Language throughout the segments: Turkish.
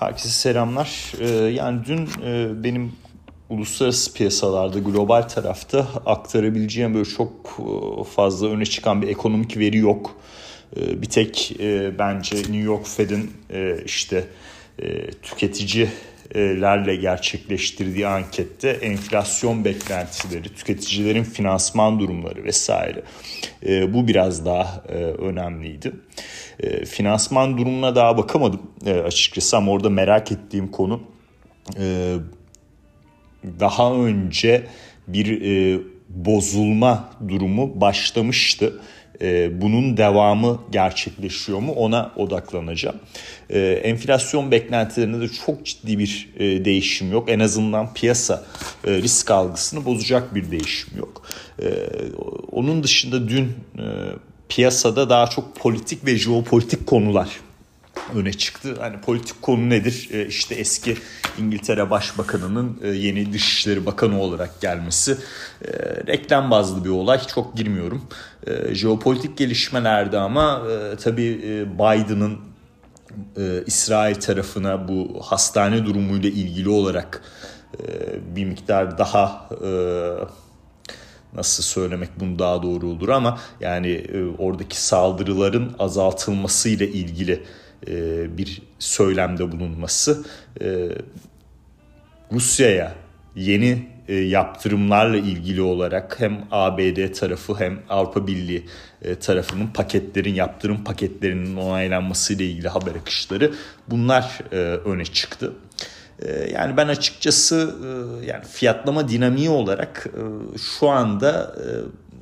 Herkese selamlar. Ee, yani dün e, benim uluslararası piyasalarda, global tarafta aktarabileceğim böyle çok e, fazla öne çıkan bir ekonomik veri yok. Ee, bir tek e, bence New York Fed'in işte tüketicilerle gerçekleştirdiği ankette enflasyon beklentileri, tüketicilerin finansman durumları vesaire bu biraz daha önemliydi. E, finansman durumuna daha bakamadım e, açıkçası ama orada merak ettiğim konu e, daha önce bir e, bozulma durumu başlamıştı. E, bunun devamı gerçekleşiyor mu ona odaklanacağım. E, enflasyon beklentilerinde de çok ciddi bir e, değişim yok. En azından piyasa risk algısını bozacak bir değişim yok. Onun dışında dün piyasada daha çok politik ve jeopolitik konular öne çıktı. Hani politik konu nedir? E, işte eski İngiltere Başbakanı'nın e, yeni Dışişleri Bakanı olarak gelmesi e, reklam bazlı bir olay. Çok girmiyorum. Jeopolitik gelişmelerde ama tabii Biden'ın İsrail tarafına bu hastane durumuyla ilgili olarak bir miktar daha nasıl söylemek bunu daha doğru olur ama yani e, oradaki saldırıların azaltılması ile ilgili e, bir söylemde bulunması e, Rusya'ya yeni e, yaptırımlarla ilgili olarak hem ABD tarafı hem Avrupa Birliği e, tarafının paketlerin yaptırım paketlerinin onaylanması ile ilgili haber akışları bunlar e, öne çıktı. Yani ben açıkçası e, yani fiyatlama dinamiği olarak e, şu anda e,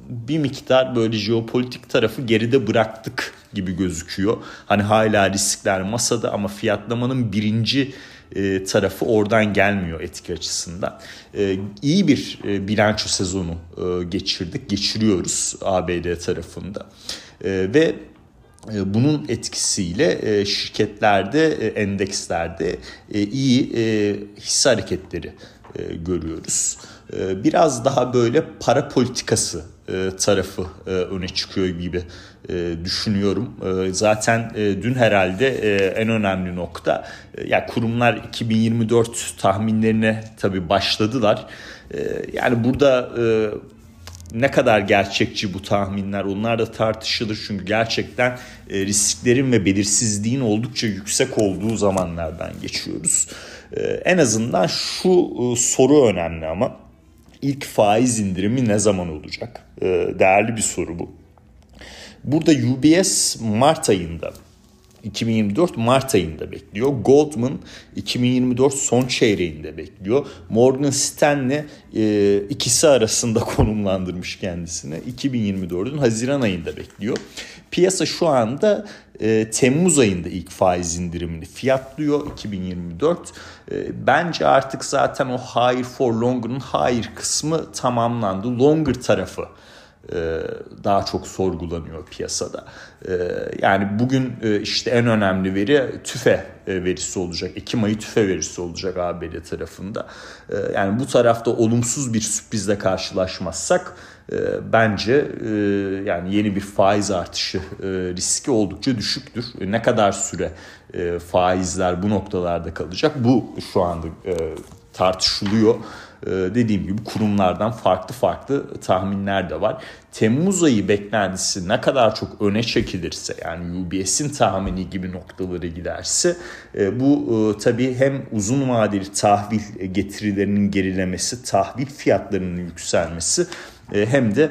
bir miktar böyle jeopolitik tarafı geride bıraktık gibi gözüküyor. Hani hala riskler masada ama fiyatlamanın birinci tarafı oradan gelmiyor etki açısından. İyi bir bilanço sezonu geçirdik, geçiriyoruz ABD tarafında. Ve e, bunun etkisiyle e, şirketlerde, e, endekslerde iyi hisse hareketleri görüyoruz. Biraz daha böyle para politikası tarafı öne çıkıyor gibi düşünüyorum. Zaten dün herhalde en önemli nokta ya kurumlar 2024 tahminlerine tabii başladılar. Yani burada ne kadar gerçekçi bu tahminler onlar da tartışılır çünkü gerçekten e, risklerin ve belirsizliğin oldukça yüksek olduğu zamanlardan geçiyoruz. E, en azından şu e, soru önemli ama ilk faiz indirimi ne zaman olacak? Değerli bir soru bu. Burada UBS Mart ayında 2024 Mart ayında bekliyor. Goldman 2024 son çeyreğinde bekliyor. Morgan Stanley e, ikisi arasında konumlandırmış kendisini. 2024'ün Haziran ayında bekliyor. Piyasa şu anda e, Temmuz ayında ilk faiz indirimini fiyatlıyor 2024. E, bence artık zaten o higher for longer'ın higher kısmı tamamlandı. Longer tarafı daha çok sorgulanıyor piyasada. E, yani bugün e, işte en önemli veri TÜFE verisi olacak. Ekim ayı TÜFE verisi olacak ABD tarafında. Yani bu tarafta olumsuz bir sürprizle karşılaşmazsak bence yani yeni bir faiz artışı riski oldukça düşüktür. Ne kadar süre faizler bu noktalarda kalacak? Bu şu anda tartışılıyor. Ee, dediğim gibi kurumlardan farklı farklı tahminler de var. Temmuz ayı beklentisi ne kadar çok öne çekilirse yani UBS'in tahmini gibi noktaları giderse e, bu e, tabii hem uzun vadeli tahvil getirilerinin gerilemesi, tahvil fiyatlarının yükselmesi e, hem de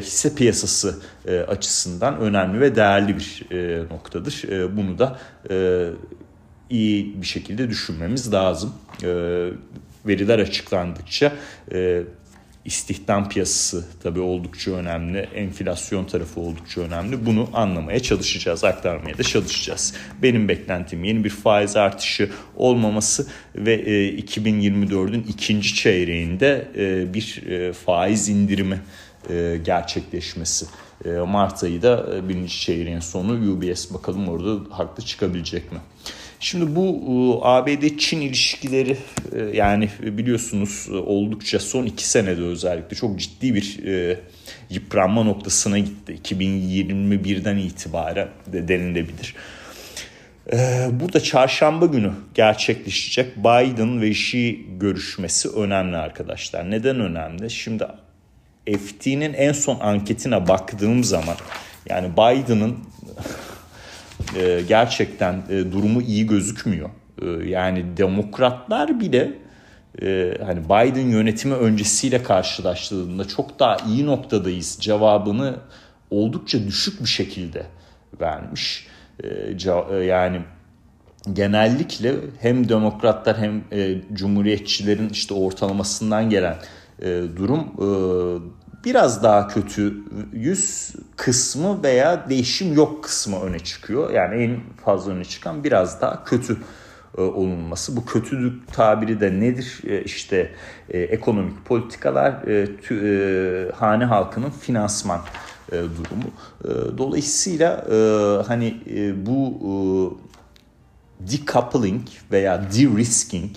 hisse piyasası açısından önemli ve değerli bir noktadır. Bunu da iyi bir şekilde düşünmemiz lazım veriler açıklandıkça e, istihdam piyasası tabii oldukça önemli, enflasyon tarafı oldukça önemli. Bunu anlamaya çalışacağız, aktarmaya da çalışacağız. Benim beklentim yeni bir faiz artışı olmaması ve e, 2024'ün ikinci çeyreğinde e, bir e, faiz indirimi e, gerçekleşmesi. E, Mart ayı da e, birinci çeyreğin sonu UBS bakalım orada haklı çıkabilecek mi? Şimdi bu e, ABD-Çin ilişkileri e, yani biliyorsunuz e, oldukça son iki senede özellikle çok ciddi bir yıpranma noktasına gitti. 2021'den itibaren de denilebilir. Burada çarşamba günü gerçekleşecek Biden ve Xi görüşmesi önemli arkadaşlar. Neden önemli? Şimdi FT'nin en son anketine baktığım zaman yani Biden'ın e, gerçekten e, durumu iyi gözükmüyor. E, yani demokratlar bile hani Biden yönetimi öncesiyle karşılaştığında çok daha iyi noktadayız cevabını oldukça düşük bir şekilde vermiş. Yani genellikle hem demokratlar hem cumhuriyetçilerin işte ortalamasından gelen durum biraz daha kötü yüz kısmı veya değişim yok kısmı öne çıkıyor. Yani en fazla öne çıkan biraz daha kötü e, olunması. Bu kötülük tabiri de nedir? E, işte e, ekonomik politikalar, hane halkının finansman durumu. Dolayısıyla hani bu decoupling veya de-risking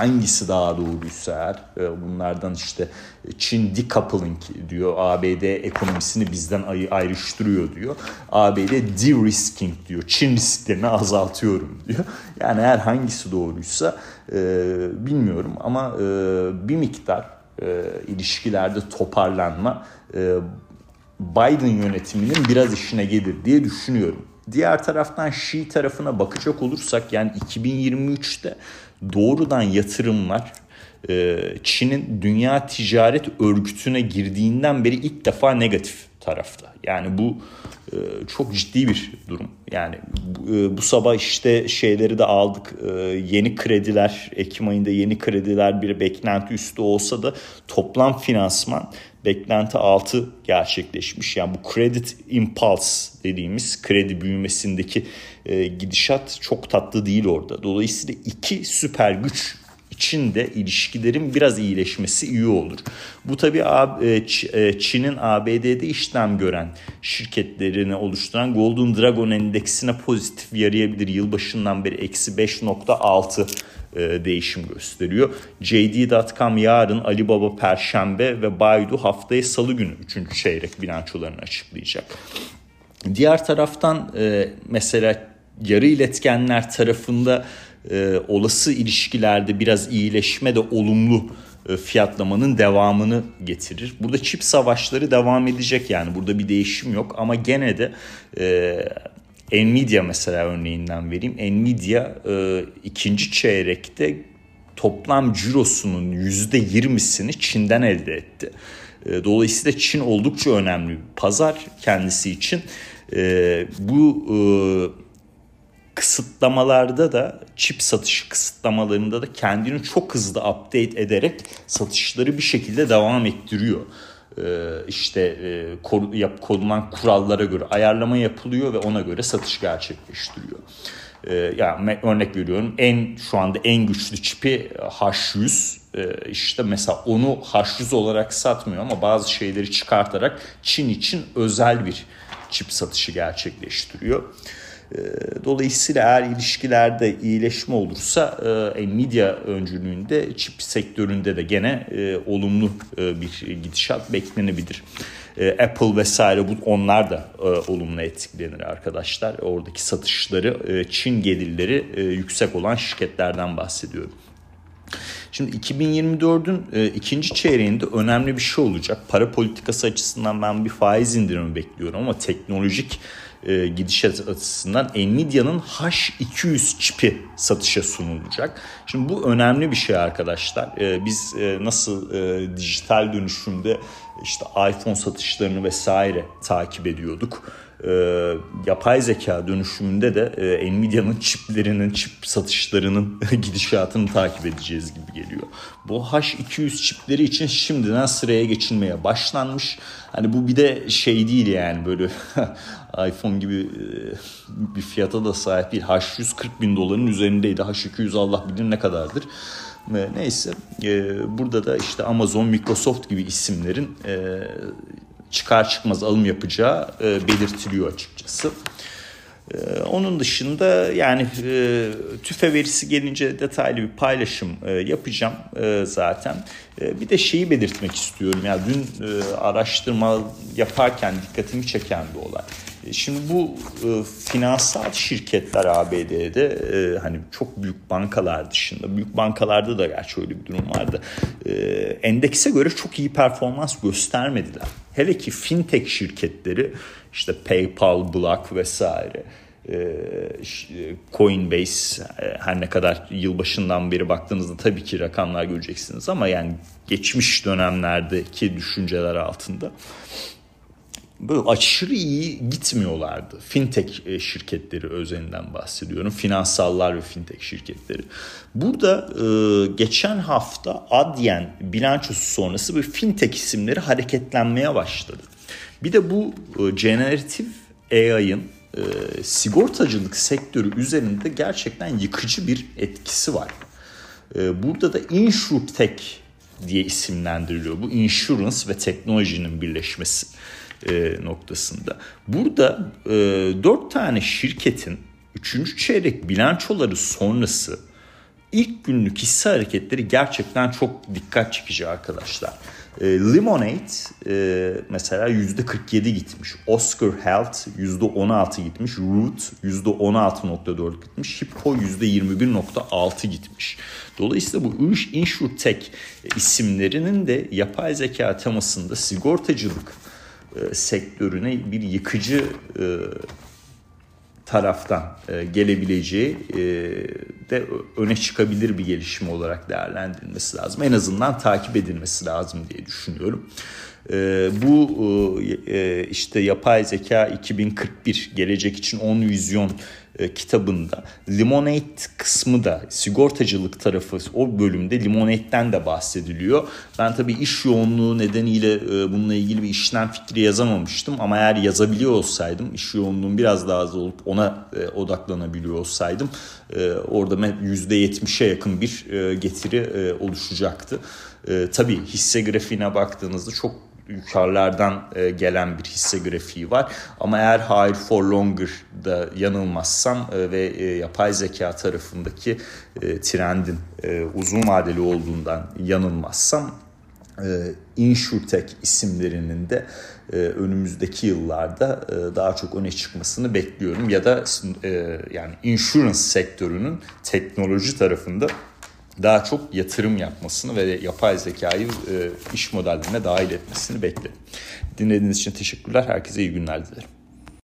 hangisi daha doğruysa eğer e, bunlardan işte Çin decoupling diyor. ABD ekonomisini bizden ayrıştırıyor diyor. ABD de-risking diyor. Çin risklerini azaltıyorum diyor. Yani eğer hangisi doğruysa e, bilmiyorum ama e, bir miktar ilişkilerde toparlanma Biden yönetiminin biraz işine gelir diye düşünüyorum. Diğer taraftan Xi tarafına bakacak olursak yani 2023'te doğrudan yatırımlar e, Çin'in Dünya Ticaret Örgütü'ne girdiğinden beri ilk defa negatif tarafta. Yani bu e, çok ciddi bir durum. Yani e, bu sabah işte şeyleri de aldık. Yeni krediler, Ekim ayında yeni krediler bir beklenti üstü olsa da toplam finansman beklenti altı gerçekleşmiş. Yani bu credit impulse dediğimiz kredi büyümesindeki gidişat çok tatlı değil orada. Dolayısıyla iki süper güç için de ilişkilerin biraz iyileşmesi iyi olur. Bu tabii e, e, Çin'in ABD'de işlem gören şirketlerini oluşturan Golden Dragon endeksine pozitif yarayabilir. Yılbaşından beri eksi 5.6 e, değişim gösteriyor. JD.com yarın, Alibaba Perşembe ve Baidu haftaya Salı günü 3. çeyrek bilançolarını açıklayacak. Diğer taraftan mesela yarı iletkenler tarafında e, olası ilişkilerde biraz iyileşme de olumlu e, fiyatlamanın devamını getirir. Burada çip savaşları devam edecek yani burada bir değişim yok ama gene de e, Nvidia mesela örneğinden vereyim. Nvidia e, ikinci çeyrekte toplam cirosunun %20'sini Çin'den elde etti. E, dolayısıyla Çin oldukça önemli bir pazar kendisi için. E, bu e, kısıtlamalarda da çip satışı kısıtlamalarında da kendini çok hızlı update ederek satışları bir şekilde devam ettiriyor. Ee, işte e, kor, yap, konulan kurallara göre ayarlama yapılıyor ve ona göre satış gerçekleştiriyor. Ee, yani örnek veriyorum en şu anda en güçlü çipi H100 ee, işte mesela onu H100 olarak satmıyor ama bazı şeyleri çıkartarak Çin için özel bir çip satışı gerçekleştiriyor. Ee, dolayısıyla eğer ilişkilerde iyileşme olursa e, Nvidia öncülüğünde çip sektöründe de gene e, olumlu e, bir gidişat beklenebilir. Apple vesaire bu onlar da olumlu etkilenir arkadaşlar. Oradaki satışları Çin gelirleri yüksek olan şirketlerden bahsediyorum. Şimdi 2024'ün e, ikinci çeyreğinde önemli bir şey olacak. Para politikası açısından ben bir faiz indirimi bekliyorum ama teknolojik e, gidişat açısından Nvidia'nın H200 çipi satışa sunulacak. Şimdi bu önemli bir şey arkadaşlar. E, biz e, nasıl e, dijital dönüşümde işte iPhone satışlarını vesaire takip ediyorduk e, yapay zeka dönüşümünde de e, Nvidia'nın çiplerinin, çip satışlarının gidişatını takip edeceğiz gibi geliyor. Bu H200 çipleri için şimdiden sıraya geçilmeye başlanmış. Hani bu bir de şey değil yani böyle iPhone gibi e, bir fiyata da sahip değil. H100 40 bin doların üzerindeydi. H200 Allah bilir ne kadardır. Neyse e, burada da işte Amazon, Microsoft gibi isimlerin e, çıkar çıkmaz alım yapacağı e, belirtiliyor açıkçası. E, onun dışında yani e, tüfe verisi gelince detaylı bir paylaşım e, yapacağım zaten. Bir de şeyi belirtmek istiyorum. Yani dün araştırma yaparken dikkatimi çeken bir olay. Şimdi bu finansal şirketler ABD'de hani çok büyük bankalar dışında büyük bankalarda da gerçi öyle bir durum vardı. Endekse göre çok iyi performans göstermediler. Hele ki fintech şirketleri işte PayPal, Block vesaire e, Coinbase e, her ne kadar yılbaşından beri baktığınızda tabii ki rakamlar göreceksiniz ama yani geçmiş dönemlerdeki düşünceler altında böyle aşırı iyi gitmiyorlardı. Fintech e, şirketleri özelinden bahsediyorum. Finansallar ve fintech şirketleri. Burada e, geçen hafta Adyen bilançosu sonrası bir fintech isimleri hareketlenmeye başladı. Bir de bu e, generatif AI'ın sigortacılık sektörü üzerinde gerçekten yıkıcı bir etkisi var. Burada da InsurTech diye isimlendiriliyor. Bu insurance ve teknolojinin birleşmesi e, noktasında. Burada e, 4 tane şirketin 3. çeyrek bilançoları sonrası ilk günlük hisse hareketleri gerçekten çok dikkat çekici arkadaşlar. E, Lemonade e, mesela %47 gitmiş. Oscar Health %16 gitmiş. Root %16.4 gitmiş. Hippo %21.6 gitmiş. Dolayısıyla bu InsurTech isimlerinin de yapay zeka temasında sigortacılık e, sektörüne bir yıkıcı e, taraftan e, gelebileceği e, de öne çıkabilir bir gelişme olarak değerlendirilmesi lazım. En azından takip edilmesi lazım diye düşünüyorum. Bu işte yapay zeka 2041 gelecek için 10 vizyon e, kitabında Limonade kısmı da sigortacılık tarafı o bölümde Limonade'den de bahsediliyor. Ben tabii iş yoğunluğu nedeniyle e, bununla ilgili bir işlem fikri yazamamıştım ama eğer yazabiliyor olsaydım iş yoğunluğum biraz daha az olup ona e, odaklanabiliyor olsaydım e, orada %70'e yakın bir getiri oluşacaktı. Tabii hisse grafiğine baktığınızda çok yukarılardan e, gelen bir hisse grafiği var. Ama eğer Higher for Longer'da yanılmazsam e, ve e, yapay zeka tarafındaki trendin uzun vadeli olduğundan yanılmazsam InsurTech isimlerinin de önümüzdeki yıllarda daha çok öne çıkmasını bekliyorum ya da yani insurance sektörünün teknoloji tarafında daha çok yatırım yapmasını ve yapay zekayı e, iş modellerine dahil etmesini beklerim. Dinlediğiniz için teşekkürler. Herkese iyi günler dilerim.